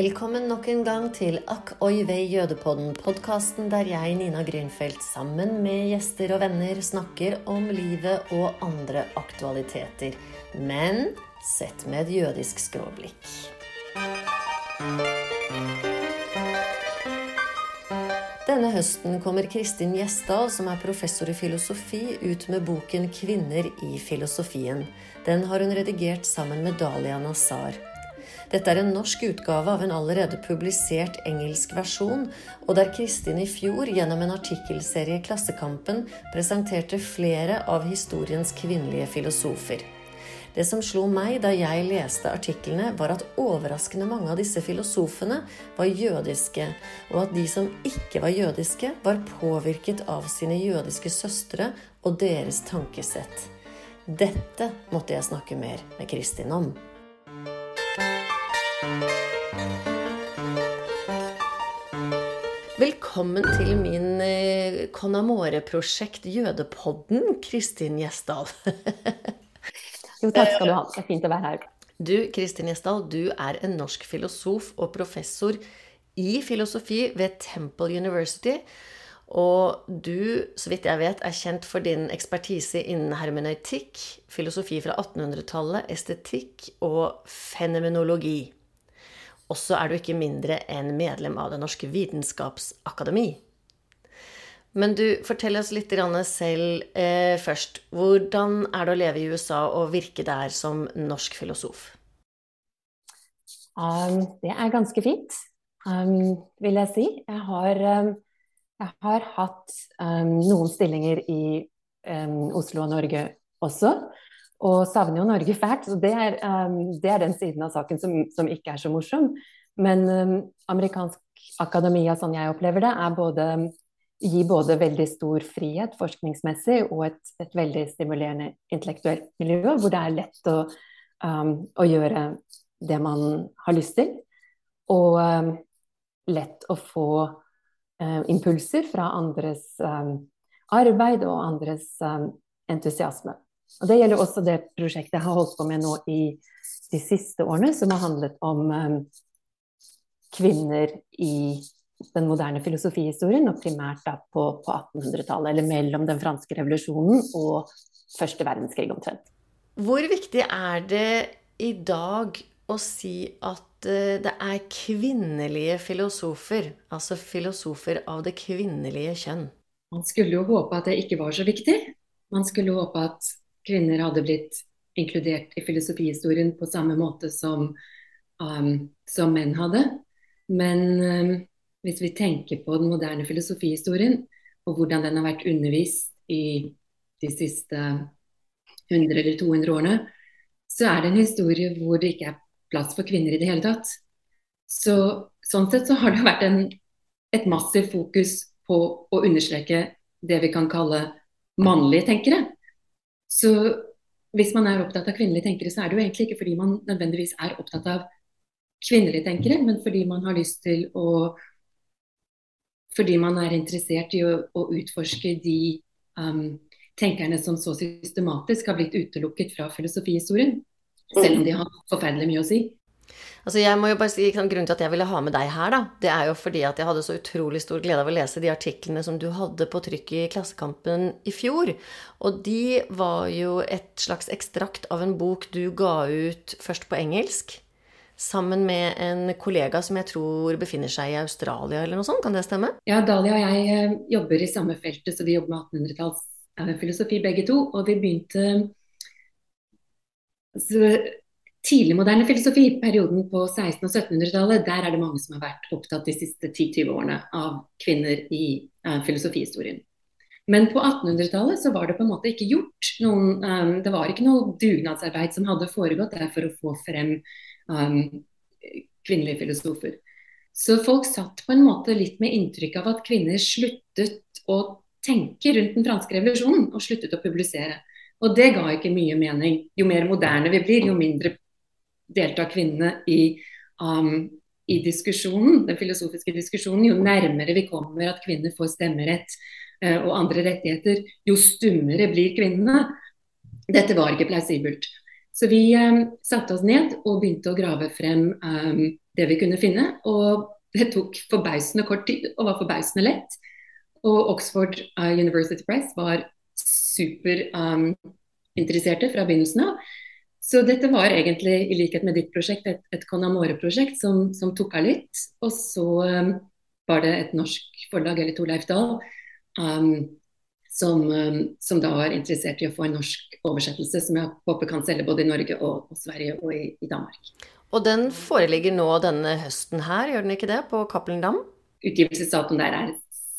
Velkommen nok en gang til Akk oi vei jødepodden, podkasten der jeg, Nina Grünfeldt, sammen med gjester og venner snakker om livet og andre aktualiteter. Men sett med et jødisk skråblikk. Denne høsten kommer Kristin Gjesdal, som er professor i filosofi, ut med boken 'Kvinner i filosofien'. Den har hun redigert sammen med Dalia Nazar. Dette er en norsk utgave av en allerede publisert engelsk versjon, og der Kristin i fjor gjennom en artikkelserie i Klassekampen presenterte flere av historiens kvinnelige filosofer. Det som slo meg da jeg leste artiklene, var at overraskende mange av disse filosofene var jødiske, og at de som ikke var jødiske, var påvirket av sine jødiske søstre og deres tankesett. Dette måtte jeg snakke mer med Kristin om. Velkommen til min eh, Conamore-prosjekt Jødepodden, Kristin Gjesdal. jo, takk skal du ha. Det er fint å være her. Du, Kristin Gjesdal, du er en norsk filosof og professor i filosofi ved Temple University. Og du, så vidt jeg vet, er kjent for din ekspertise innen hermeneutikk, filosofi fra 1800-tallet, estetikk og fenomenologi. Og så er du ikke mindre enn medlem av Det norske vitenskapsakademi. Men du, fortell oss litt selv eh, først. Hvordan er det å leve i USA og virke der som norsk filosof? Um, det er ganske fint, um, vil jeg si. Jeg har, um, jeg har hatt um, noen stillinger i um, Oslo og Norge også. Og savner jo Norge fælt. Så det er, um, det er den siden av saken som, som, ikke er så morsom. Men um, amerikansk akademia, sånn jeg opplever det, både gir både veldig stor frihet forskningsmessig og et, et veldig stimulerende intellektuelt miljø, hvor det er lett å, um, å gjøre det man har lyst til. Og um, lett å få uh, impulser fra andres um, arbeid og andres entusiasme. Og Det gjelder også det prosjektet jeg har holdt på med nå i de siste årene, som har handlet om um, kvinner i den moderne filosofihistorien, og primært da på, på 1800-tallet, eller mellom den franske revolusjonen og første verdenskrig omtrent. Hvor viktig er det i dag å si at uh, det er kvinnelige filosofer, altså filosofer av det kvinnelige kjønn? Man skulle jo håpe at det ikke var så viktig. Man skulle håpe at kvinner hadde blitt inkludert i filosofihistorien på samme måte som, um, som menn hadde. Men um, hvis vi tenker på den moderne filosofihistorien, og hvordan den har vært undervist i de siste 100 eller 200 årene, så er det en historie hvor det ikke er plass for kvinner i det hele tatt. Så, sånn sett så har det vært en, et massivt fokus på å understreke det vi kan kalle mannlige tenkere. Så hvis man er opptatt av kvinnelige tenkere, så er det jo egentlig ikke fordi man nødvendigvis er opptatt av kvinnelige tenkere, men fordi man har lyst til å Fordi man er interessert i å, å utforske de um, tenkerne som så systematisk har blitt utelukket fra filosofihistorien. Selv om de har forferdelig mye å si. Altså jeg må jo bare si, Grunnen til at jeg ville ha med deg her, da, det er jo fordi at jeg hadde så utrolig stor glede av å lese de artiklene som du hadde på trykk i Klassekampen i fjor. Og de var jo et slags ekstrakt av en bok du ga ut først på engelsk. Sammen med en kollega som jeg tror befinner seg i Australia eller noe sånt. Kan det stemme? Ja, Dalia og jeg eh, jobber i samme feltet, så vi jobber med 1800-tallsfilosofi begge to. Og vi begynte altså, tidlig moderne filosofi, perioden på 1600- og 1700-tallet, der er det mange som har vært opptatt de siste 10-20 årene av kvinner i uh, filosofihistorien. Men på 1800-tallet så var det på en måte ikke gjort noen um, Det var ikke noe dugnadsarbeid som hadde foregått der for å få frem um, kvinnelige filosofer. Så folk satt på en måte litt med inntrykk av at kvinner sluttet å tenke rundt den franske revolusjonen og sluttet å publisere. Og det ga ikke mye mening. Jo mer moderne vi blir, jo mindre deltar kvinnene i, um, i diskusjonen, den filosofiske diskusjonen, jo nærmere vi kommer at kvinner får stemmerett uh, og andre rettigheter, jo stummere blir kvinnene. Dette var ikke plausibelt. Så vi um, satte oss ned og begynte å grave frem um, det vi kunne finne. Og det tok forbausende kort tid og var forbausende lett. Og Oxford University Press var superinteresserte um, fra begynnelsen av. Så dette var egentlig, i likhet med ditt prosjekt, et, et Conamore-prosjekt som, som, tok av litt. Og så um, var det et norsk forlag, eller Torleif Dahl, um, som, um, som, da var interessert i å få en norsk oversettelse, som jeg håper kan selge både i Norge og, og Sverige og i, i, Danmark. Og den foreligger nå denne høsten her, gjør den ikke det, på Cappelen Dam? Utgivelsesdatoen der er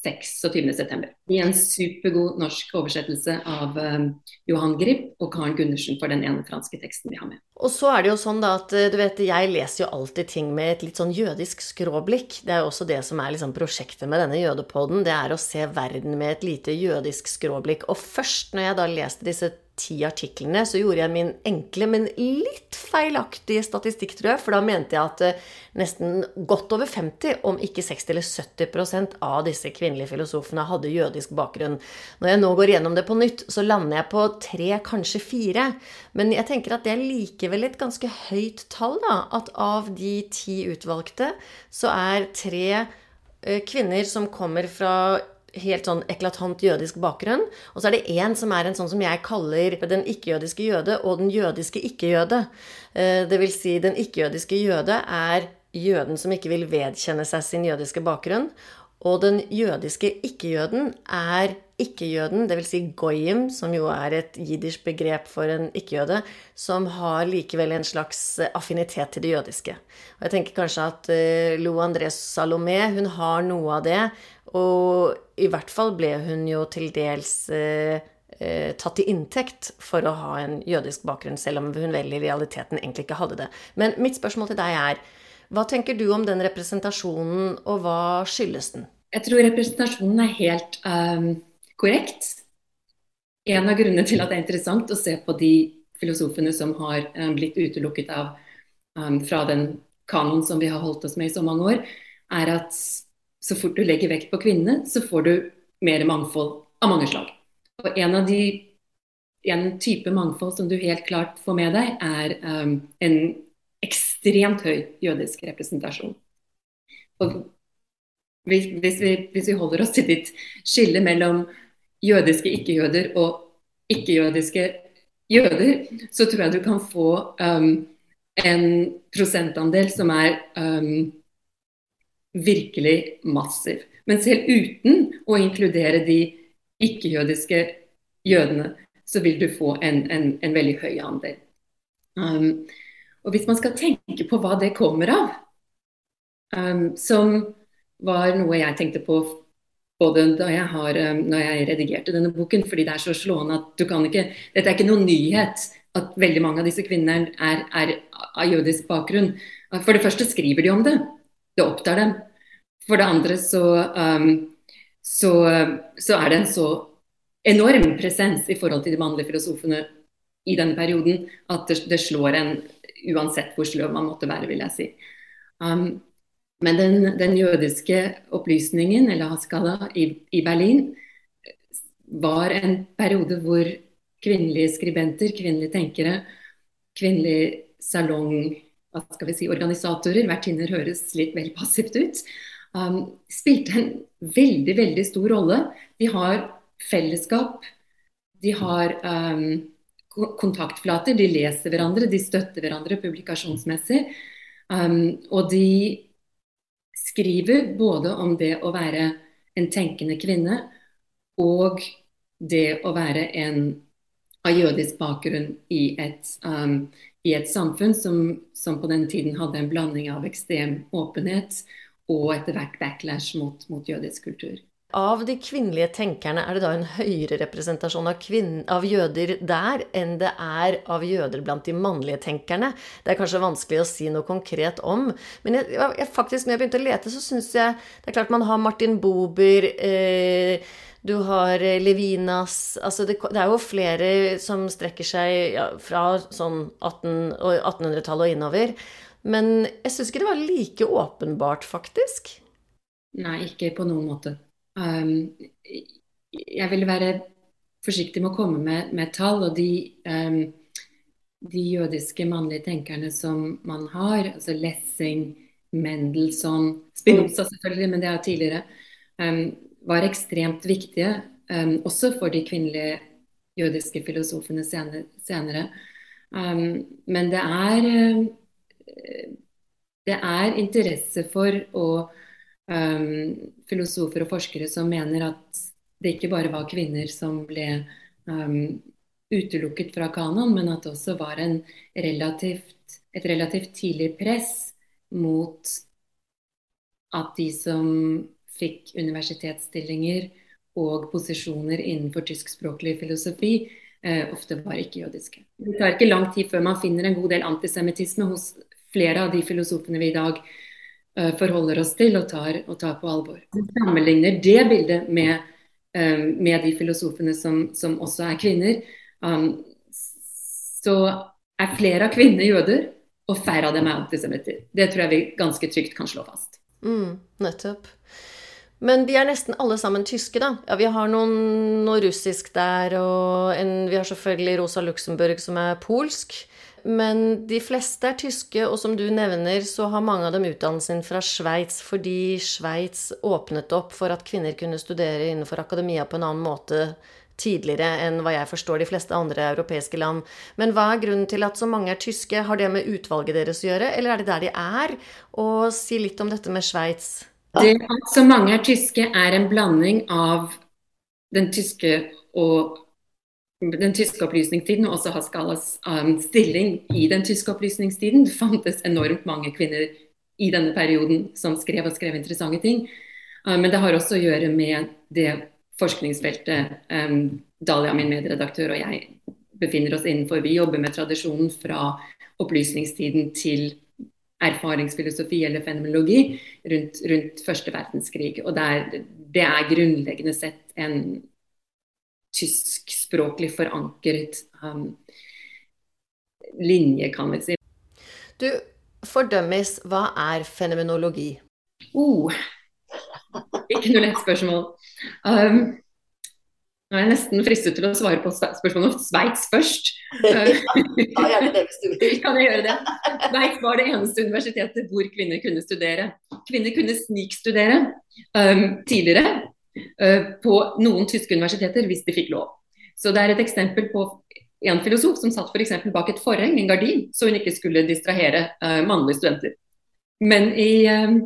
26.9. I en supergod norsk oversettelse av um, Johan Grip og Karen Gundersen for den ene franske teksten vi har med. Og så er det jo sånn da at du vet, jeg leser jo alltid ting med et litt sånn jødisk skråblikk. Det er jo også det som er liksom prosjektet med denne jødepoden. Det er å se verden med et lite jødisk skråblikk. Og først når jeg da leste disse ti artiklene, så gjorde jeg min enkle, men litt feilaktige statistikk, tror jeg. For da mente jeg at uh, nesten godt over 50, om ikke 60 eller 70% av disse kvinnelige filosofene hadde jødisk bakgrunn. Når jeg nå går gjennom det på nytt, så lander jeg på tre, kanskje fire. Men jeg tenker at det er likevel et ganske høyt tall, da. At av de ti utvalgte, så er tre uh, kvinner som kommer fra helt sånn eklatant jødisk bakgrunn. Og så er det én som er en sånn som jeg kaller den ikke-jødiske jøde og den jødiske ikke-jøde. Eh, det vil si, den ikke-jødiske jøde er jøden som ikke vil vedkjenne seg sin jødiske bakgrunn. Og den jødiske ikke-jøden er ikke-jøden, dvs. Si goyim, som jo er et jiddisch begrep for en ikke-jøde, som har likevel en slags affinitet til det jødiske. Og jeg tenker kanskje at uh, Lo André Salomé hun har noe av det, og i hvert fall ble hun jo til dels eh, eh, tatt til inntekt for å ha en jødisk bakgrunn, selv om hun vel i realiteten egentlig ikke hadde det. Men mitt spørsmål til deg er hva tenker du om den representasjonen, og hva skyldes den? Jeg tror representasjonen er helt um, korrekt. En av grunnene til at det er interessant å se på de filosofene som har um, blitt utelukket av, um, fra den kanoen som vi har holdt oss med i så mange år, er at så fort du legger vekt på kvinnene, så får du mer mangfold av mange slag. Og en av de en type mangfold som du helt klart får med deg, er um, en ekstremt høy jødisk representasjon. Og hvis, hvis, vi, hvis vi holder oss til ditt skille mellom jødiske ikke-jøder og ikke-jødiske jøder, så tror jeg du kan få um, en prosentandel som er um, virkelig massiv. Men selv uten å inkludere de ikke-jødiske jødene, så vil du få en, en, en veldig høy andel. Um, og hvis man skal tenke på hva det kommer av, um, som var noe jeg tenkte på både da jeg har, um, når jeg redigerte denne boken, fordi det er så slående at du kan ikke Dette er ikke noen nyhet at veldig mange av disse kvinnene er, er av jødisk bakgrunn. For det første skriver de om det det opptar dem. For det andre så, um, så, så, er det en så enorm presens i forhold til de mannlige filosofene i denne perioden at det, det slår en uansett hvor sløv man måtte være, vil jeg si. Um, men den, den, jødiske opplysningen, eller Haskala, i, i Berlin var en periode hvor kvinnelige skribenter, kvinnelige tenkere, kvinnelige salong hva skal vi si, organisatorer, vertinner høres litt vel passivt ut, um, spilte en veldig, veldig stor rolle. De har fellesskap, de har um, kontaktflater, de leser hverandre, de støtter hverandre publikasjonsmessig. Um, og de skriver både om det å være en tenkende kvinne og det å være en av jødisk bakgrunn i et um, i et samfunn som, som, på den tiden hadde en blanding av ekstrem åpenhet og etter hvert backlash mot, mot jødisk kultur. Av de kvinnelige tenkerne, er det da en høyere representasjon av, av, jøder der enn det er av jøder blant de mannlige tenkerne? Det er kanskje vanskelig å si noe konkret om. Men jeg, jeg, faktisk, når jeg begynte å lete, så syns jeg Det er klart man har Martin Bober eh, du har eh, Levinas Altså det, det, er jo flere som strekker seg ja, fra sånn 1800-tallet og innover. Men jeg syns ikke det var like åpenbart, faktisk. Nei, ikke på noen måte. Um, jeg vil være forsiktig med å komme med, med tall. Og de, um, de, jødiske mannlige tenkerne som man har, altså Lessing, Mendelssohn, Spinoza selvfølgelig, men det er tidligere, um, var ekstremt viktige. Um, også for de kvinnelige jødiske filosofene senere. Um, men det er uh, det er interesse for og um, filosofer og forskere som mener at det ikke bare var kvinner som ble um, utelukket fra kanon, men at det også var relativt, et relativt tidlig press mot at de som fikk universitetsstillinger og posisjoner innenfor tyskspråklig filosofi, eh, ofte var ikke-jødiske. Det tar ikke lang tid før man finner en god del antisemittisme hos flere av de filosofene vi i dag uh, forholder oss til og tar, og tar, på alvor. Vi sammenligner det bildet med, um, med de filosofene som, som, også er kvinner. Um, så er flere av kvinnene jøder, og færre av dem er antisemitter. Det tror jeg vi ganske trygt kan slå fast. Mm, nettopp. Men de er nesten alle sammen tyske, da. Ja, vi har noen, noe russisk der, og en, vi har selvfølgelig Rosa Luxemburg som er polsk. Men de fleste er tyske, og som du nevner, så har mange av dem utdannelsen fra Sveits fordi Sveits åpnet opp for at kvinner kunne studere innenfor akademia på en annen måte tidligere enn hva jeg forstår de fleste andre europeiske land. Men hva er grunnen til at så mange er tyske? Har det med utvalget deres å gjøre, eller er det der de er? Og si litt om dette med Sveits. Det at så mange er tyske, er en blanding av den tyske og den tyske opplysningstiden og også Haskalas um, stilling i den tyske opplysningstiden. Det fantes enormt mange kvinner i denne perioden som skrev og skrev interessante ting. Uh, men det har også å gjøre med det forskningsfeltet um, Dalia, min medredaktør, og jeg befinner oss innenfor. Vi jobber med tradisjonen fra opplysningstiden til erfaringsfilosofi eller fenomenologi rundt, rundt første verdenskrig. Og det er, det er grunnleggende sett en tyskspråklig forankret um, linje, kan vi si. Du, fordømmes, hva er fenomenologi? Oh, ikke noe lett spørsmål. Um, nå er jeg nesten fristet til å svare på spørsmålet om Sveits først. ja, gjerne det hvis du vil. Kan jeg gjøre det? Sveits var det eneste universitetet hvor kvinner kunne studere. Kvinner kunne snikstudere um, tidligere, uh, på noen tyske universiteter hvis de fikk lov. Så det er et eksempel på en filosof som satt f.eks. bak et forheng, en gardin, så hun ikke skulle distrahere uh, mannlige studenter. Men i, um,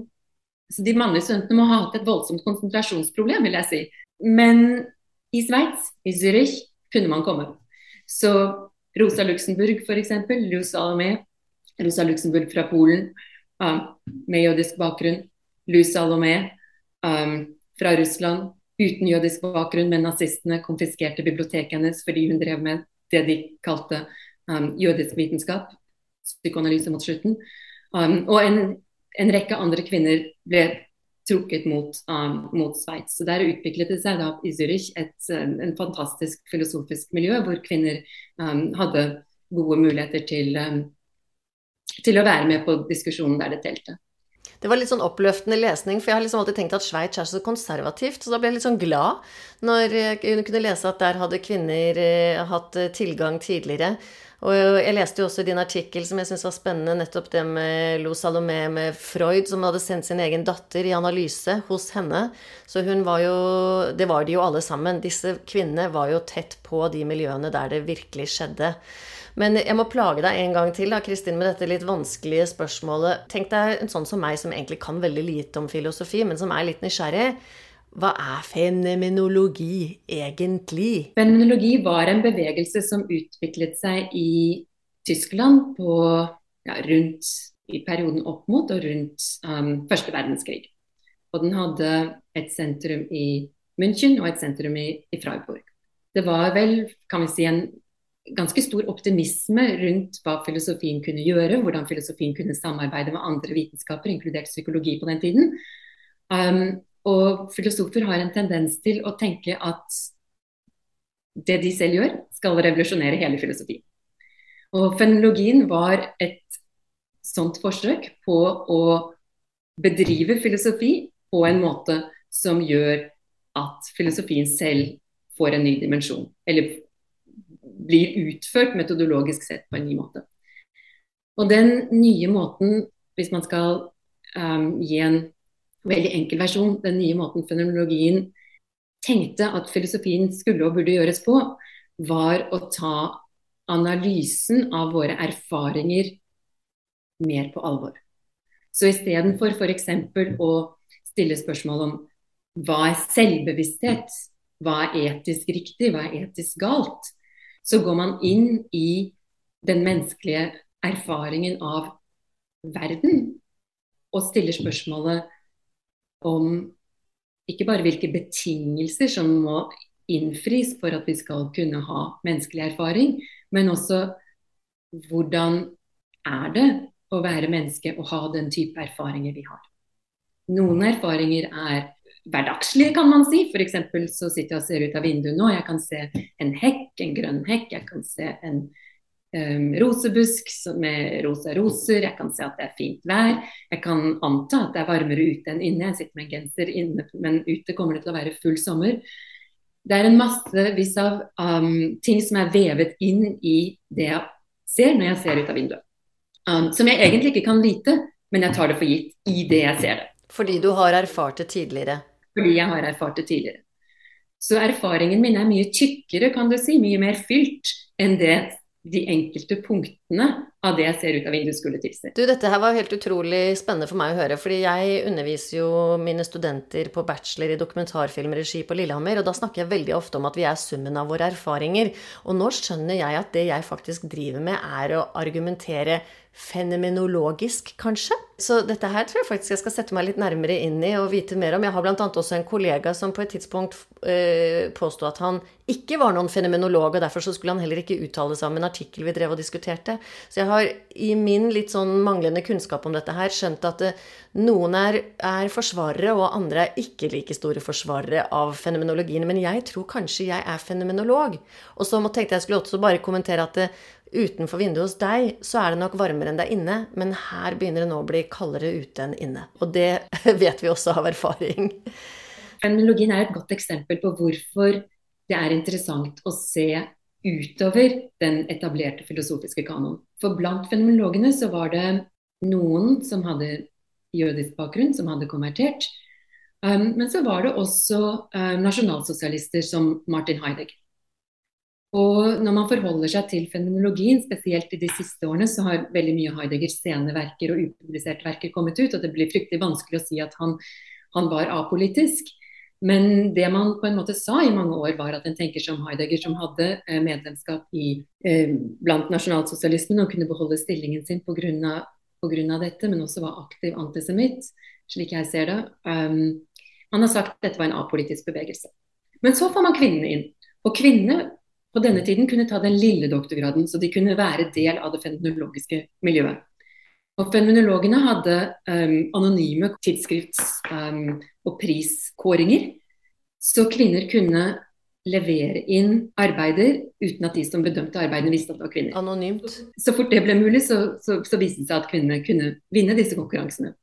så de mannlige studentene må ha hatt et voldsomt konsentrasjonsproblem, vil jeg si. Men i Sveits, i Zürich, kunne man komme. Så Rosa Luxemburg f.eks., Rosa Salomé, Rosa Luxemburg fra Polen um, med jødisk bakgrunn, Lusa Alomé um, fra Russland uten jødisk bakgrunn, men nazistene konfiskerte biblioteket hennes fordi hun drev med det de kalte um, jødisk vitenskap, psykoanalyse mot slutten. Um, og en, en, rekke andre kvinner ble trukket mot, um, mot Sveits. Der utviklet det seg da i Zürich et, um, en fantastisk filosofisk miljø hvor kvinner um, hadde gode muligheter til, um, til å være med på diskusjonen der det telte. Det var litt sånn oppløftende lesning, for jeg har liksom alltid tenkt at Sveits er så konservativt. Så da ble jeg litt sånn glad når jeg kunne lese at der hadde kvinner eh, hatt eh, tilgang tidligere. Og jeg leste jo også din artikkel, som jeg syns var spennende, nettopp det med Lo Salomé med Freud, som hadde sendt sin egen datter i analyse hos henne. Så hun var jo Det var de jo alle sammen. Disse kvinnene var jo tett på de miljøene der det virkelig skjedde. Men jeg må plage deg en gang til, da, Kristin, med dette litt vanskelige spørsmålet. Tenk deg en sånn som meg, som egentlig kan veldig lite om filosofi, men som er litt nysgjerrig. Hva er fenomenologi egentlig? Fenomenologi var en bevegelse som utviklet seg i Tyskland på, ja, rundt, i perioden opp mot og rundt um, første verdenskrig. Og den hadde et sentrum i München og et sentrum i, i Freiburg. Det var vel, kan vi si, en ganske stor optimisme rundt hva filosofien kunne gjøre, hvordan filosofien kunne samarbeide med andre vitenskaper, inkludert psykologi på den tiden. Um, og filosofer har en tendens til å tenke at det de selv gjør, skal revolusjonere hele filosofien. Og fenomenologien var et sånt forsøk på å bedrive filosofi på en måte som gjør at filosofien selv får en ny dimensjon. Eller blir utført metodologisk sett på en ny måte. Og den nye måten, hvis man skal um, gi en veldig enkel versjon. Den nye måten fenomenologien tenkte at filosofien skulle og burde gjøres på, var å ta analysen av våre erfaringer mer på alvor. Så istedenfor f.eks. å stille spørsmål om hva er selvbevissthet, hva er etisk riktig, hva er etisk galt, så går man inn i den menneskelige erfaringen av verden og stiller spørsmålet om ikke bare hvilke betingelser som må innfris for at vi skal kunne ha menneskelig erfaring, men også hvordan er det å være menneske og ha den type erfaringer vi har. Noen erfaringer er hverdagslige, kan man si. F.eks. så sitter jeg og ser ut av vinduet nå. Jeg kan se en hekk, en grønn hekk. Jeg kan se en um, rosebusk med rosa roser. Jeg kan se at det er fint vær. Jeg kan anta at det er varmere ute enn inne. Jeg sitter med en genser inne, men ute kommer det til å være full sommer. Det er en massevis av um, ting som er vevet inn i det jeg ser når jeg ser ut av vinduet. Um, som jeg egentlig ikke kan vite, men jeg tar det for gitt i det jeg ser det. Fordi du har erfart det tidligere? Fordi jeg har erfart det tidligere. Så erfaringen min er mye tykkere, kan du si, mye mer fylt enn det de enkelte punktene av det jeg ser ut av vinduet skulle tilsi. Du, dette her var helt utrolig spennende for meg å høre, fordi jeg underviser jo mine studenter på bachelor i dokumentarfilmregi på Lillehammer, og da snakker jeg veldig ofte om at vi er summen av våre erfaringer. Og nå skjønner jeg at det jeg faktisk driver med, er å argumentere fenomenologisk, kanskje. Så dette her tror jeg faktisk jeg skal sette meg litt nærmere inn i og vite mer om. Jeg har bl.a. også en kollega som på et tidspunkt eh, påsto at han ikke var noen fenomenolog, og derfor så skulle han heller ikke uttale seg om en artikkel vi drev og diskuterte. Så jeg har i min litt sånn manglende kunnskap om dette her skjønt at eh, noen er, er, forsvarere, og andre er ikke like store forsvarere av fenomenologien. Men jeg tror kanskje jeg er fenomenolog. Og så tenkte jeg skulle også bare kommentere at eh, utenfor vinduet hos deg, så er det nok varmere enn det er inne, men her begynner det nå å bli kaldere ute enn inne. Og det vet vi også av erfaring. Fenomenologien er et godt eksempel på hvorfor det er interessant å se utover den etablerte filosofiske kanon. For blant fenomenologene så var det noen som hadde jødisk bakgrunn, som hadde konvertert. Um, men så var det også um, nasjonalsosialister som Martin Heidegger. Og når man forholder seg til fenomenologien, spesielt i de siste årene, så har veldig mye Heideggers sceneverker og upubliserte verker kommet ut, og det blir fryktelig vanskelig å si at han, han, var apolitisk. Men det man på en måte sa i mange år, var at en tenker som Heidegger, som hadde eh, medlemskap i, eh, blant nasjonalsosialismen og kunne beholde stillingen sin pga. dette, men også var aktiv antisemitt, slik jeg ser det. Um, han har sagt at dette var en apolitisk bevegelse. Men så får man kvinnene inn. Og kvinnene på denne tiden kunne ta den lille doktorgraden, så de kunne være del av det fenomenologiske miljøet. Og Fenomenologene hadde um, anonyme tidsskrifts- um, og priskåringer, så kvinner kunne levere inn arbeider uten at de som bedømte arbeidene visste at det var kvinner. Anonymt. Så fort det ble mulig, så, så, så viste det seg at kvinnene kunne vinne disse konkurransene.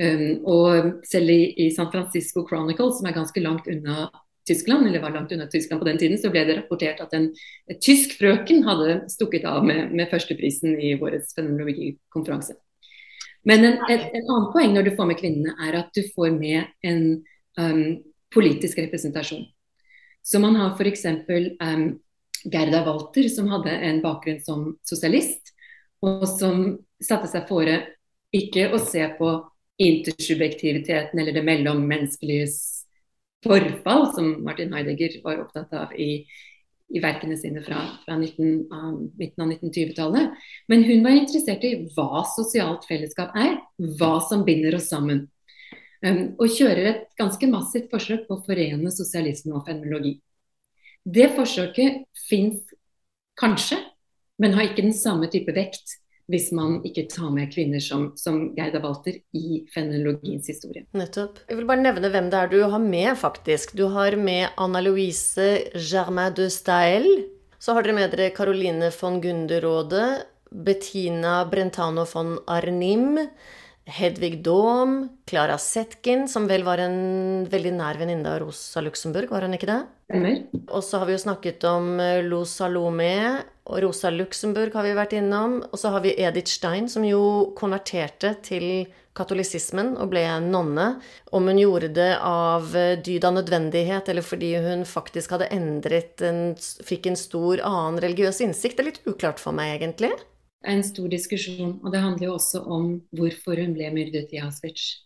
Um, og selv i, i, San Francisco Chronicle, som er ganske langt unna Tyskland, eller var langt unna Tyskland på den tiden, så ble det rapportert at en tysk frøken hadde stukket av med, med førsteprisen i årets fenomenologikonferanse. Men en, et, en, annen poeng når du får med kvinnene, er at du får med en um, politisk representasjon. Så man har f.eks. Um, Gerda Walter, som hadde en bakgrunn som sosialist, og som satte seg fore ikke å se på intersubjektiviteten eller det mellommenneskelige forfall, som Martin Heidegger var opptatt av i, i verkene sine fra, fra 19, um, midten av 1920-tallet. Men hun var interessert i hva sosialt fellesskap er, hva som binder oss sammen. Um, og kjører et ganske massivt forsøk på å forene sosialisme og fenomenologi. Det forsøket fins kanskje, men har ikke den samme type vekt hvis man ikke tar med kvinner som, som Gerda Walter i fenomenologiens historie. Nettopp. Jeg vil bare nevne hvem det er du har med, faktisk. Du har med Anna Louise Germain de Stael. Så har dere med dere Caroline von Gunderode, Bettina Brentano von Arnim, Hedvig Daum, Clara Zetkin, som vel var en veldig nær venninne av Rosa Luxemburg, var hun ikke det? Stemmer. Og så har vi jo snakket om eh, Lo Salome, og Rosa Luxemburg har vi vært innom. Og så har vi Edith Stein, som jo konverterte til katolisismen og ble nonne. Om hun gjorde det av eh, dyd av nødvendighet, eller fordi hun faktisk hadde endret en, Fikk en stor annen religiøs innsikt, det er litt uklart for meg, egentlig en stor diskusjon. Og det handler jo også om hvorfor hun ble myrdet i Auschwitz.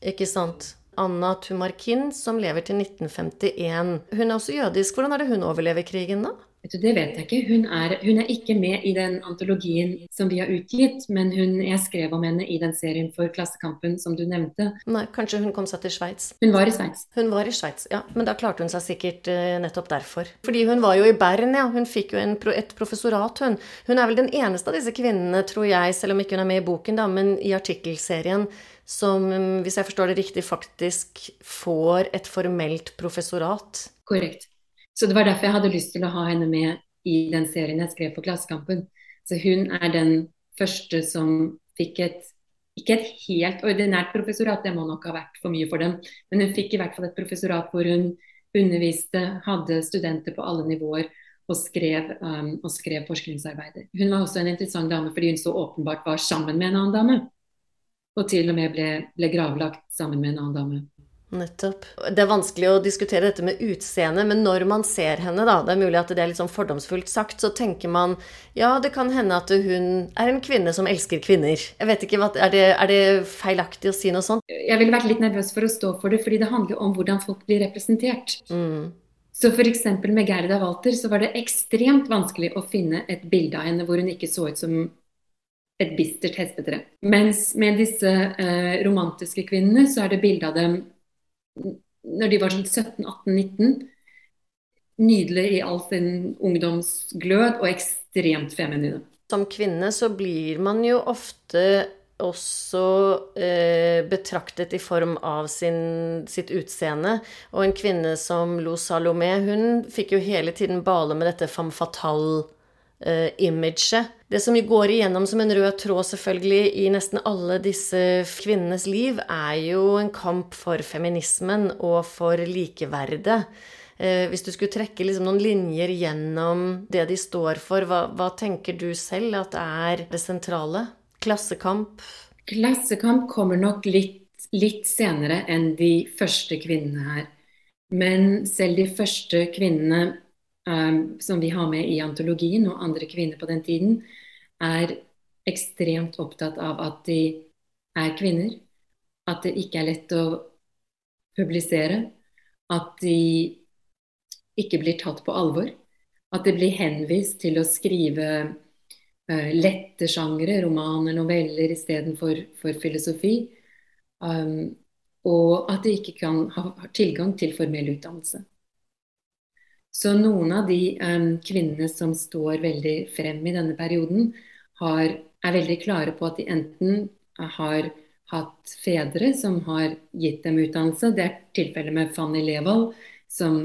Ikke sant. Anna Tumarkin, som lever til 1951. Hun er også jødisk. Hvordan er det hun overlever krigen, da? Det vet jeg ikke. Hun er, hun er, ikke med i den antologien som vi har utgitt, men hun, jeg skrev om henne i den serien for Klassekampen som du nevnte. Nei, Kanskje hun kom seg til Sveits? Hun var i Sveits. Hun var i Sveits, ja. Men da klarte hun seg sikkert uh, nettopp derfor. Fordi hun var jo i Bern, ja. Hun fikk jo en, et professorat, hun. Hun er vel den eneste av disse kvinnene, tror jeg, selv om ikke hun er med i boken, da, men i artikkelserien som, hvis jeg forstår det riktig, faktisk får et formelt professorat. Korrekt. Så det var derfor jeg hadde lyst til å ha henne med i den serien jeg skrev for Klassekampen. Så hun er den første som fikk et ikke et helt ordinært professorat, det må nok ha vært for mye for dem, men hun fikk i hvert fall et professorat hvor hun underviste, hadde studenter på alle nivåer og skrev, um, og skrev forskningsarbeider. Hun var også en interessant dame fordi hun så åpenbart var sammen med en annen dame. Og til og med ble, ble gravlagt sammen med en annen dame. Nettopp. Det er vanskelig å diskutere dette med utseende, men når man ser henne, da, det er mulig at det er litt sånn fordomsfullt sagt, så tenker man ja, det kan hende at hun er en kvinne som elsker kvinner. Jeg vet ikke, Er det, er det feilaktig å si noe sånt? Jeg ville vært litt nervøs for å stå for det, fordi det handler om hvordan folk blir representert. Mm. Så f.eks. med Gerda Walter så var det ekstremt vanskelig å finne et bilde av henne hvor hun ikke så ut som et bistert hestetre. Mens med disse eh, romantiske kvinnene så er det bilde av dem når de var sånn 17-18-19. Nydelig i all sin ungdomsglød og ekstremt feminine. Som kvinne så blir man jo ofte også eh, betraktet i form av sin, sitt utseende. Og en kvinne som Lo Salomé, hun fikk jo hele tiden bale med dette femme fatale uh, imaget. Det som går igjennom som en rød tråd selvfølgelig i nesten alle disse kvinnenes liv, er jo en kamp for feminismen og for likeverdet. Uh, hvis du skulle trekke liksom noen linjer gjennom det de står for, hva, hva tenker du selv at er det sentrale? Klassekamp? Klassekamp kommer nok litt, litt senere enn de første kvinnene her. Men selv de første kvinnene som vi har med i antologien, og andre kvinner på den tiden, er ekstremt opptatt av at de er kvinner. At det ikke er lett å publisere. At de ikke blir tatt på alvor. At det blir henvist til å skrive uh, lette sjangre, romaner, noveller istedenfor for filosofi. Um, og at de ikke kan ha tilgang til formell utdannelse. Så noen av de um, kvinnene som står veldig frem i denne perioden, har, er veldig klare på at de enten har hatt fedre som har gitt dem utdannelse. Det er tilfellet med Fanny Levold, som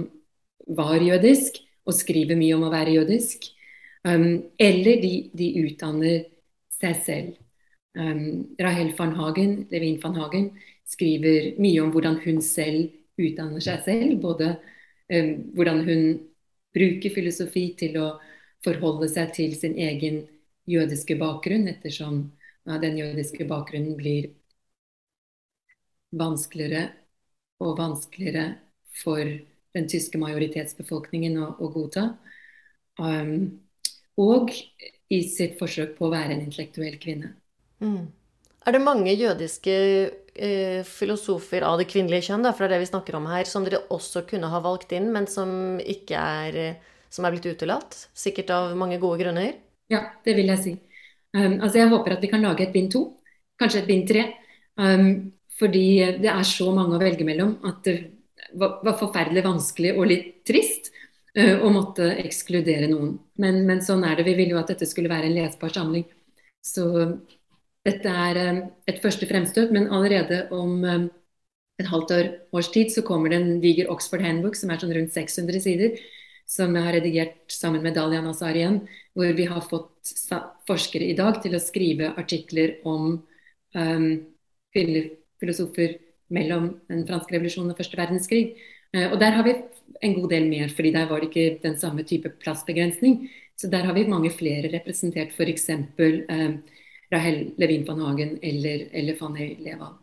var jødisk og skriver mye om å være jødisk. Um, eller de, de, utdanner seg selv. Um, Rahel van Hagen, Levin van Hagen skriver mye om hvordan hun selv utdanner seg selv. både hvordan hun bruker filosofi til å forholde seg til sin egen jødiske bakgrunn, ettersom den jødiske bakgrunnen blir vanskeligere og vanskeligere for den tyske majoritetsbefolkningen å, å godta. Um, og i sitt forsøk på å være en intellektuell kvinne. Mm. Er det mange jødiske eh, filosofer av det kvinnelige kjønn, da, for det er det vi snakker om her, som dere også kunne ha valgt inn, men som ikke er som er blitt utelatt? Sikkert av mange gode grunner? Ja, det vil jeg si. Um, altså Jeg håper at vi kan lage et bind to, kanskje et bind tre. Um, fordi det er så mange å velge mellom at det var, var forferdelig vanskelig og litt trist uh, å måtte ekskludere noen. Men, men, sånn er det. Vi ville jo at dette skulle være en lesbar samling. Så dette er eh, et første fremstøt, men allerede om eh, et halvt år, års tid så kommer det en diger Oxford Handbook som er sånn rundt 600 sider, som jeg har redigert sammen med Dalia Nazarian, hvor vi har fått forskere i dag til å skrive artikler om um, kvinnelige filosofer mellom den franske revolusjonen og første verdenskrig. Uh, og der har vi en god del mer, fordi der var det ikke den samme type plassbegrensning. Så der har vi mange flere representert, f.eks. Uh, Rahel Levin van Hagen eller, eller Fanny Levan.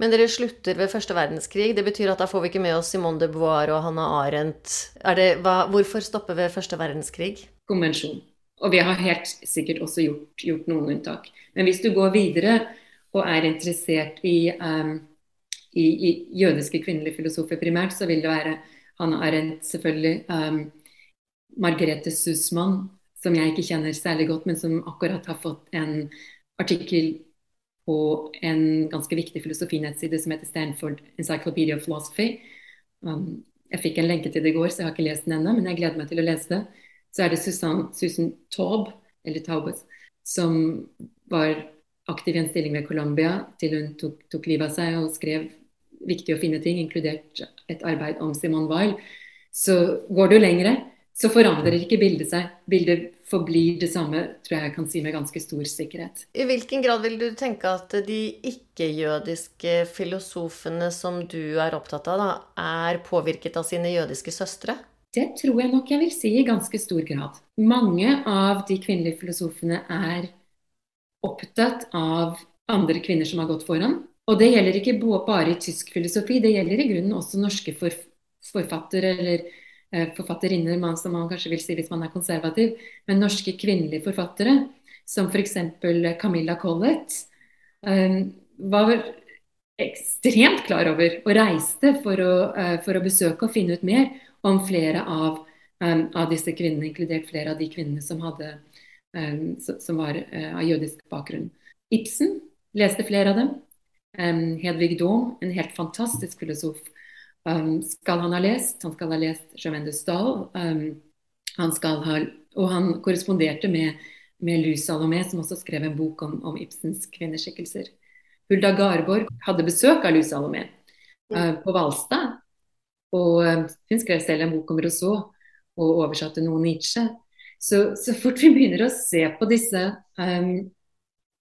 Men dere slutter ved første verdenskrig. Det betyr at da får vi ikke med oss Simone de Beauvoir og Hannah Arendt. Det, hva, hvorfor stoppe ved første verdenskrig? Konvensjon. Og vi har helt sikkert også gjort, gjort noen unntak. Men hvis du går videre og er interessert i, um, i, i jødiske kvinnelige filosofer primært, så vil det være Hannah Arendt, selvfølgelig. Um, Margrethe Sussmann, som jeg ikke kjenner særlig godt, men som akkurat har fått en artikkel på en ganske viktig filosofinettside som heter Stanford Encyclopedia of Philosophy. Um, jeg fikk en lenke til det i går, så jeg har ikke lest den ennå, men jeg gleder meg til å lese det. Så er det Susan, Susan Taub, eller Taubes, som var aktiv i en stilling ved Columbia til hun tok, tok livet av seg og skrev viktige og fine ting, inkludert et arbeid om Simone Weil. Så går det jo lengre, så forandrer ikke bildet seg. Bildet forblir det samme, tror jeg jeg kan si med ganske stor sikkerhet. I hvilken grad vil du tenke at de ikke-jødiske filosofene som du er opptatt av, da, er påvirket av sine jødiske søstre? Det tror jeg nok jeg vil si i ganske stor grad. Mange av de kvinnelige filosofene er opptatt av andre kvinner som har gått foran. Og det gjelder ikke bare i tysk filosofi, det gjelder i grunnen også norske forfattere eller forfatterinner man, som man kanskje vil si hvis man er konservativ, men norske kvinnelige forfattere, som f.eks. Camilla Collett, eh, var ekstremt klar over og reiste for å, eh, for å besøke og finne ut mer om flere av, av disse kvinnene, inkludert flere av de kvinnene som, hadde, som var av jødisk bakgrunn. Ibsen leste flere av dem. Hedvig Dahm, en helt fantastisk filosof um, skal han ha lest. Han skal ha lest Germain de Stahl. Um, han skal ha, og han korresponderte med, med Lou Salomé, som også skrev en bok om, om Ibsens kvinneskikkelser. Hulda Garborg hadde besøk av Lou Salomé uh, på Hvalstad. Og uh, hun skrev selv en bok om Rousseau og oversatte noe Nietzsche. Så, så, fort vi begynner å se på disse um,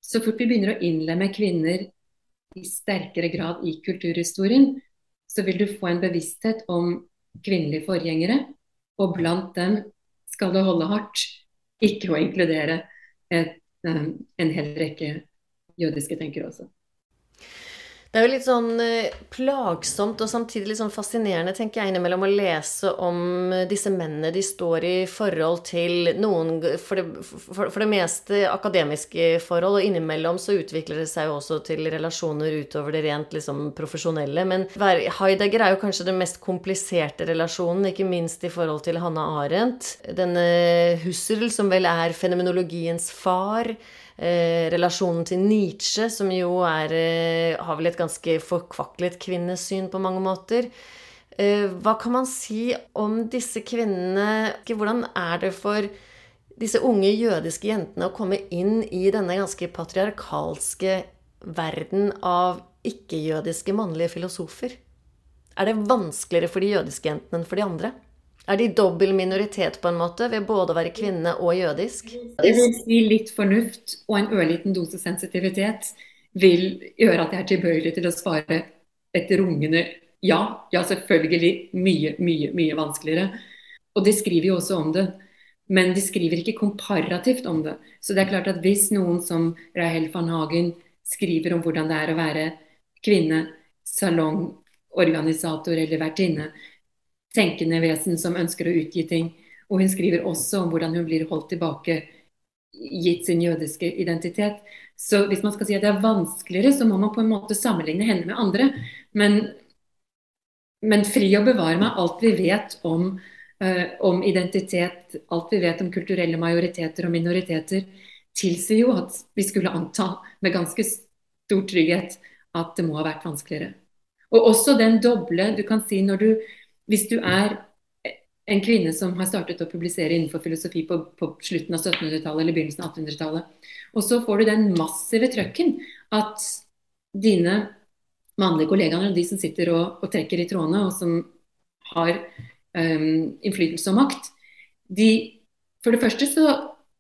Så fort vi begynner å innlemme kvinner i sterkere grad i kulturhistorien, så vil du få en bevissthet om kvinnelige forgjengere. Og blant dem skal det holde hardt ikke å inkludere et, um, en hel rekke jødiske tenkere også. Det er jo litt sånn eh, plagsomt og samtidig litt sånn fascinerende, tenker jeg, innimellom å lese om disse mennene de står i forhold til noen for det, for, for det, meste akademiske forhold, og innimellom så utvikler det seg jo også til relasjoner utover det rent liksom profesjonelle. Men Heidegger er jo kanskje den mest kompliserte relasjonen, ikke minst i forhold til Hanna Arendt. Denne Husserl, som vel er fenomenologiens far eh, relasjonen til Nietzsche, som jo er, eh, har vel et ganske forkvaklet kvinnesyn på mange måter. Eh, hva kan man si om disse kvinnene? Hvordan er det for disse unge jødiske jentene å komme inn i denne ganske patriarkalske verden av ikke-jødiske mannlige filosofer? Er det vanskeligere for de jødiske jentene enn for de andre? Er de dobbel minoritet på en måte, ved både å være kvinne og jødisk? Det vil si litt fornuft og en ørliten dose sensitivitet vil gjøre at jeg er tilbøyelig til å svare et rungende ja. Ja, selvfølgelig mye, mye, mye vanskeligere. Og de skriver jo også om det. Men de skriver ikke komparativt om det. Så det er klart at hvis noen som Rahel van Hagen skriver om hvordan det er å være kvinne, salongorganisator eller vertinne, tenkende vesen som ønsker å utgi ting. Og hun skriver også om hvordan hun blir holdt tilbake gitt sin jødiske identitet. Så hvis man skal si at det er vanskeligere, så må man på en måte sammenligne henne med andre. Men, men fri å bevare meg alt vi vet om, uh, om identitet, alt vi vet om kulturelle majoriteter og minoriteter, tilsier jo at vi skulle anta med ganske stor trygghet at det må ha vært vanskeligere. Og også den doble Du kan si når du hvis du er en kvinne som har startet å publisere innenfor filosofi på, på slutten av 1700-tallet eller begynnelsen av 1800-tallet, og så får du den massive trøkken at dine mannlige kollegaer, og de som sitter og, og, trekker i trådene, og som har um, innflytelse og makt, de For det første så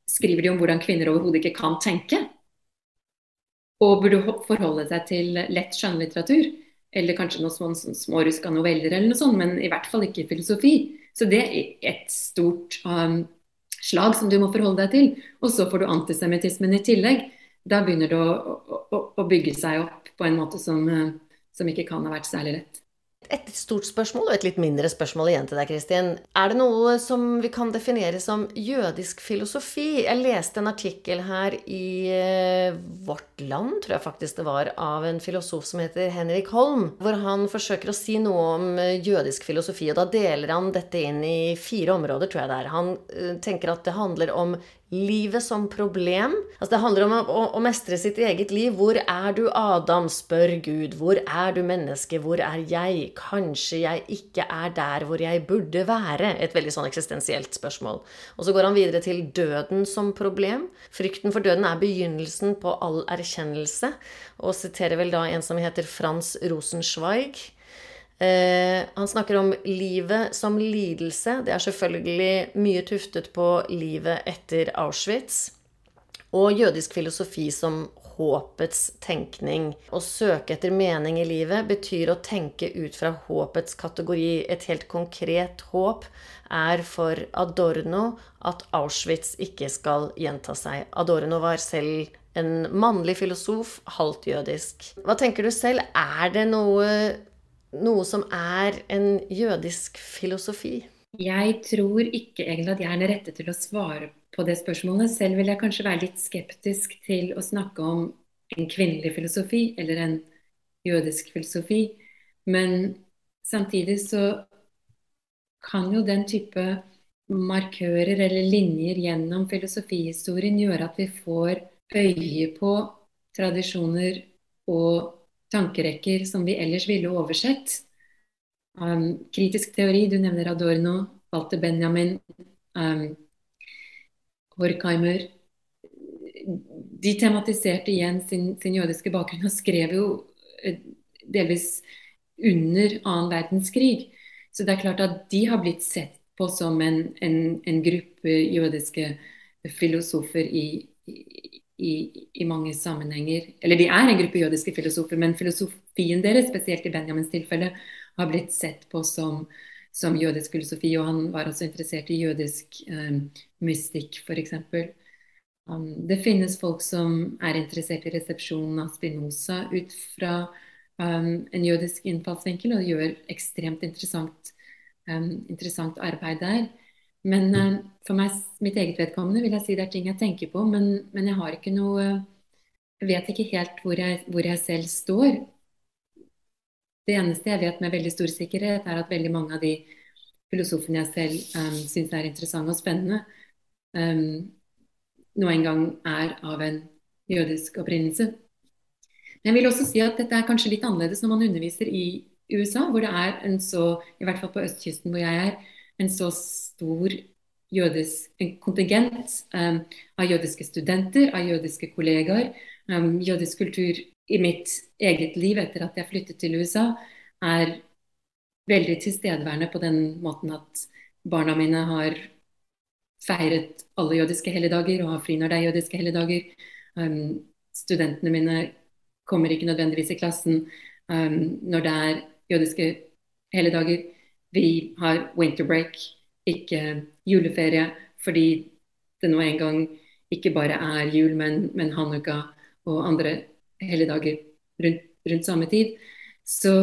skriver de om hvordan kvinner overhodet ikke kan tenke. og burde forholde seg til lett skjønnlitteratur. Eller kanskje noen små, småruska noveller eller noe sånt, men i hvert fall ikke filosofi. Så det er et stort um, slag som du må forholde deg til. Og så får du antisemittismen i tillegg. Da begynner det å, å, å, bygge seg opp på en måte som, uh, som ikke kan ha vært særlig lett. Et stort spørsmål og et litt mindre spørsmål igjen til deg, Kristin. Er det noe som vi kan definere som jødisk filosofi? Jeg leste en artikkel her i eh, Vårt Land, tror jeg faktisk det var, av en filosof som heter Henrik Holm, hvor han forsøker å si noe om eh, jødisk filosofi. Og da deler han dette inn i fire områder, tror jeg det er. Han eh, tenker at det handler om Livet som problem. Altså Det handler om å, å, mestre sitt eget liv. Hvor er du, Adam? spør Gud. Hvor er du, menneske? Hvor er jeg? Kanskje jeg ikke er der hvor jeg burde være? Et veldig sånn eksistensielt spørsmål. Og så går han videre til døden som problem. Frykten for døden er begynnelsen på all erkjennelse. Og siterer vel da en som heter Frans Rosenschweig. Eh, han snakker om livet som lidelse. Det er selvfølgelig mye tuftet på livet etter Auschwitz. Og jødisk filosofi som håpets tenkning. Å søke etter mening i livet betyr å tenke ut fra håpets kategori. Et helt konkret håp er for Adorno at Auschwitz ikke skal gjenta seg. Adorno var selv en mannlig filosof, halvt jødisk. Hva tenker du selv? Er det noe noe som er en jødisk filosofi? Jeg tror ikke egentlig at jeg er den rette til å svare på det spørsmålet. Selv vil jeg kanskje være litt skeptisk til å snakke om en kvinnelig filosofi eller en jødisk filosofi. Men samtidig så kan jo den type markører eller linjer gjennom filosofihistorien gjøre at vi får øye på tradisjoner og tankerekker som vi ellers ville oversett. Um, kritisk teori, du nevner Adorno, Walter Benjamin, um, Horkheimer. De tematiserte igjen sin, sin, jødiske bakgrunn og skrev jo eh, delvis under annen verdenskrig. Så det er klart at de har blitt sett på som en, en, en gruppe jødiske filosofer i, i, i, i, mange sammenhenger Eller de er en gruppe jødiske filosofer, men filosofien deres, spesielt i Benjamins tilfelle, har blitt sett på som, som jødisk filosofi. Og han var også interessert i jødisk eh, mystikk, f.eks. Um, det finnes folk som er interessert i resepsjonen av Spinoza ut fra um, en jødisk innfallsvinkel, og gjør ekstremt interessant, um, interessant arbeid der. Men uh, for meg, mitt eget vedkommende vil jeg si det er ting jeg tenker på, men, men jeg har ikke noe Jeg vet ikke helt hvor jeg, hvor jeg, selv står. Det eneste jeg vet med veldig stor sikkerhet, er at veldig mange av de filosofene jeg selv um, syns er interessante og spennende, um, nå engang er av en jødisk opprinnelse. Men jeg vil også si at dette er kanskje litt annerledes når man underviser i USA, hvor det er en så, i hvert fall på østkysten hvor jeg er, en så stor jødisk, en kontingent um, av jødiske studenter, av jødiske kollegaer. Um, jødisk kultur i mitt eget liv etter at jeg flyttet til USA, er veldig tilstedeværende på den måten at barna mine har feiret alle jødiske helligdager og har fri når det er jødiske helligdager. Um, studentene mine kommer ikke nødvendigvis i klassen um, når det er jødiske helligdager. Vi har winter break, ikke juleferie, fordi det nå en gang ikke bare er jul, men, men Hanukka og andre helligdager rundt, rundt samme tid. Så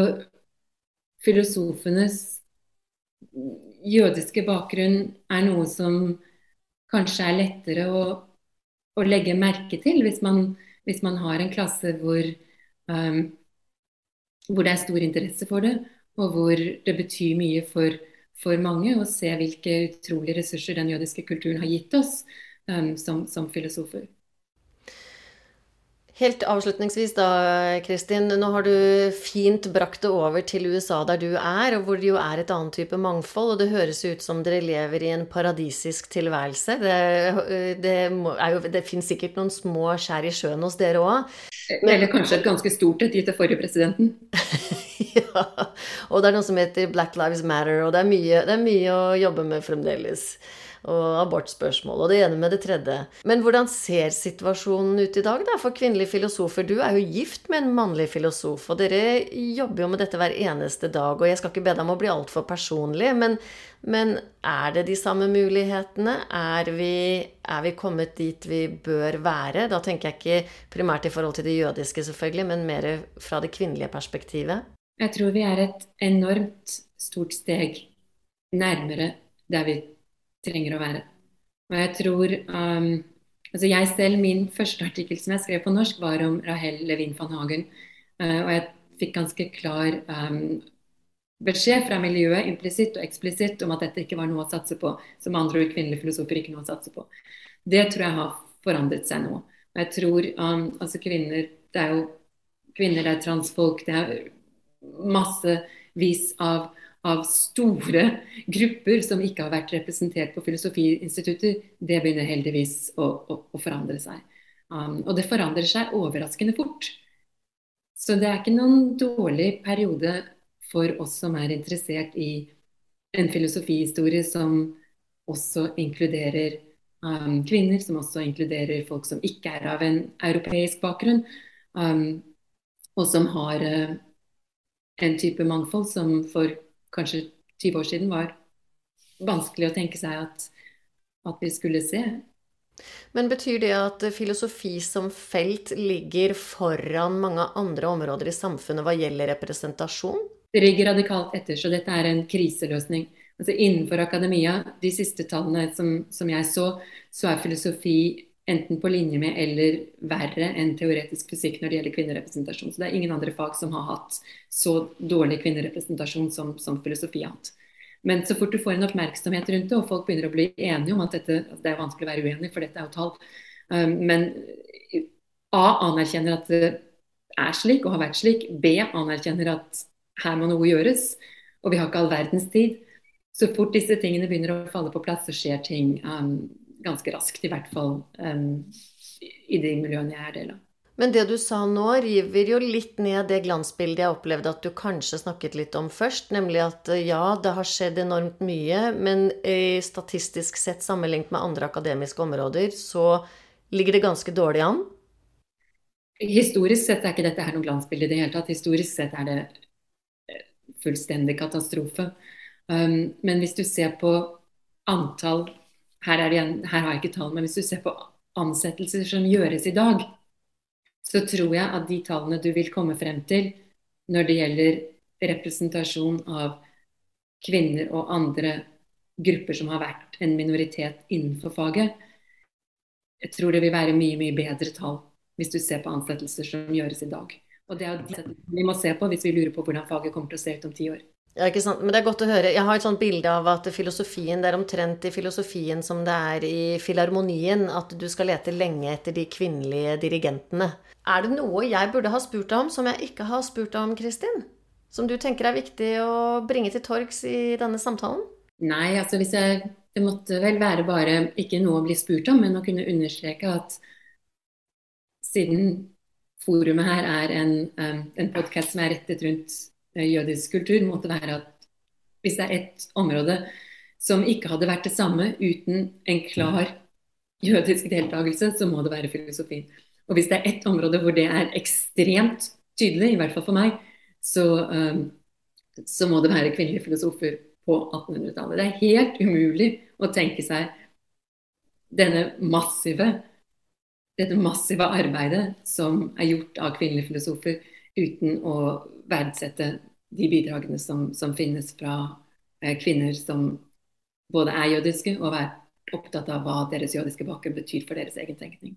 filosofenes jødiske bakgrunn er noe som kanskje er lettere å, å legge merke til hvis man, hvis man, har en klasse hvor, um, hvor det er stor interesse for det, og hvor det betyr mye for, for mange å se hvilke utrolige ressurser den jødiske kulturen har gitt oss um, som, som filosofer. Helt avslutningsvis da, Kristin. Nå har du fint brakt det over til USA der du er, og hvor det jo er et annet type mangfold. Og det høres ut som dere lever i en paradisisk tilværelse. Det, det, jo, det finnes sikkert noen små skjær i sjøen hos dere òg. Eller kanskje et ganske stort et gitt av forrige presidenten. Og det er noe som heter Black Lives Matter, og det er mye, det er mye å jobbe med fremdeles. og abortspørsmål og det ene med det tredje. Men hvordan ser situasjonen ut i dag da, for kvinnelige filosofer? Du er jo gift med en mannlig filosof, og dere jobber jo med dette hver eneste dag. Og jeg skal ikke be deg om å bli altfor personlig, men, men, er det de samme mulighetene? Er vi, er vi kommet dit vi bør være? Da tenker jeg ikke primært i forhold til det jødiske, selvfølgelig, men mer fra det kvinnelige perspektivet. Jeg tror vi er et enormt stort steg nærmere der vi trenger å være. Og jeg tror um, altså Jeg selv, min første artikkel som jeg skrev på norsk, var om Rahel Levin van Hagen. Uh, og jeg fikk ganske klar um, beskjed fra miljøet, implisitt og eksplisitt, om at dette ikke var noe å satse på. Som andre ord kvinnelige filosofer ikke noe å satse på. Det tror jeg har forandret seg nå. Og jeg tror um, altså kvinner Det er jo kvinner, det er transfolk, det er massevis av av store grupper som ikke har vært representert på Filosofiinstitutter, det begynner heldigvis å, å, å forandre seg. Um, og det forandrer seg overraskende fort. Så det er ikke noen dårlig periode for oss som er interessert i en filosofihistorie som også inkluderer um, kvinner, som også inkluderer folk som ikke er av en europeisk bakgrunn, um, og som har uh, en type mangfold som for kanskje 20 år siden var vanskelig å tenke seg at, at vi skulle se. Men betyr det at filosofi som felt ligger foran mange andre områder i samfunnet hva gjelder representasjon? Det ligger radikalt etter, så dette er en kriseløsning. Altså Innenfor akademia, de siste tallene som, som jeg så, så er filosofi enten på linje med eller verre enn teoretisk fysikk når det gjelder kvinnerepresentasjon. Så det er ingen andre fag som har hatt så dårlig kvinnerepresentasjon som, som filosofi har hatt. Men så fort du får en oppmerksomhet rundt det, og folk begynner å bli enige om at dette altså Det er vanskelig å være uenig, for dette er jo tall. Um, men A anerkjenner at det er slik og har vært slik. B anerkjenner at her må noe gjøres. Og vi har ikke all verdens tid. Så fort disse tingene begynner å falle på plass, så skjer ting. Um, ganske raskt, i hvert fall um, i de miljøene jeg er del av. Men det du sa nå, river jo litt ned det glansbildet jeg opplevde at du kanskje snakket litt om først, nemlig at eh, ja, det har skjedd enormt mye, men statistisk sett sammenlignet med andre akademiske områder, så ligger det ganske dårlig an? Historisk sett er ikke dette her noe glansbilde i det hele tatt. Historisk sett er det eh, fullstendig katastrofe. Um, men hvis du ser på antall her, en, her, har jeg ikke tall, men hvis du ser på ansettelser som gjøres i dag, så tror jeg at de tallene du vil komme frem til når det gjelder representasjon av kvinner og andre grupper som har vært en minoritet innenfor faget, jeg tror det vil være mye, mye bedre tall hvis du ser på ansettelser som gjøres i dag. Og det er de vi må se på hvis vi lurer på hvordan faget kommer til å se ut om ti år. Ja, ikke sant. Men det er godt å høre. Jeg har et sånt bilde av at filosofien det er omtrent i filosofien som det er i filharmonien, at du skal lete lenge etter de kvinnelige dirigentene. Er det noe jeg burde ha spurt deg om som jeg ikke har spurt deg om, Kristin? Som du tenker er viktig å bringe til torgs i denne samtalen? Nei, altså hvis jeg Det måtte vel være bare ikke noe å bli spurt om, men å kunne understreke at siden forumet her er en, um, en podkast som er rettet rundt Eh, jødisk kultur, måtte være at hvis det er et område som ikke hadde vært det samme uten en klar jødisk deltakelse, så må det være filosofien. Og hvis det er ett område hvor det er ekstremt tydelig, i hvert fall for meg, så, um, så må det være kvinnelige filosofer på 1800-tallet. Det er helt umulig å tenke seg denne massive, dette massive arbeidet som er gjort av kvinnelige filosofer uten å verdsette de bidragene som, som finnes fra eh, kvinner som både er jødiske og er opptatt av hva deres jødiske bakgrunn betyr for deres egen tenkning.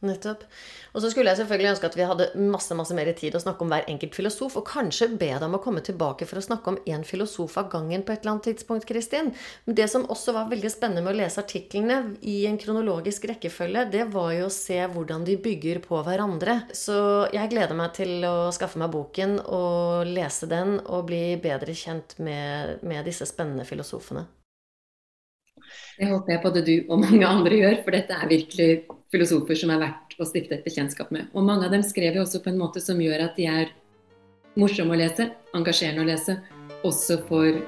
Nettopp. Og så skulle jeg selvfølgelig ønske at vi hadde masse masse mer tid å snakke om hver enkelt filosof, og kanskje be deg om å komme tilbake for å snakke om én filosof av gangen på et eller annet tidspunkt, Kristin. Men det som også var veldig spennende med å lese artiklene i en kronologisk rekkefølge, det var jo å se hvordan de bygger på hverandre. Så jeg gleder meg til å skaffe meg boken og lese den og bli bedre kjent med, med disse spennende filosofene. Det håper jeg både du og mange andre gjør, for dette er virkelig filosofer som er verdt å stifte et bekjentskap med. Og mange av dem skrev jo også på en måte som gjør at de er morsomme å lese, engasjerende å lese, også for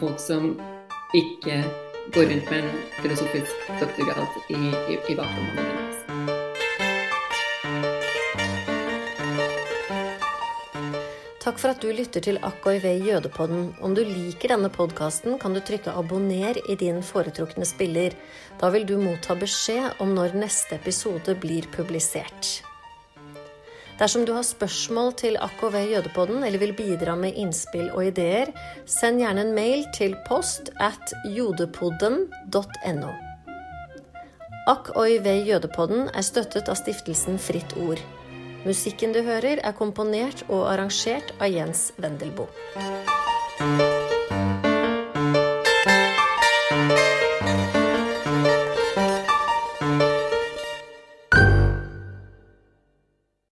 folk som ikke går rundt med en filosofisk doktorgrad i, i, i bakrommet. For at du lytter til AKIV Jødepodden. Om du liker denne podkasten, kan du trykke 'abonner' i din foretrukne spiller. Da vil du motta beskjed om når neste episode blir publisert. Dersom du har spørsmål til AKV Jødepodden eller vil bidra med innspill og ideer, send gjerne en mail til post at jodepodden.no. AKOIV Jødepodden er støttet av stiftelsen Fritt Ord. Musikken du hører, er komponert og arrangert av Jens Wendelboe.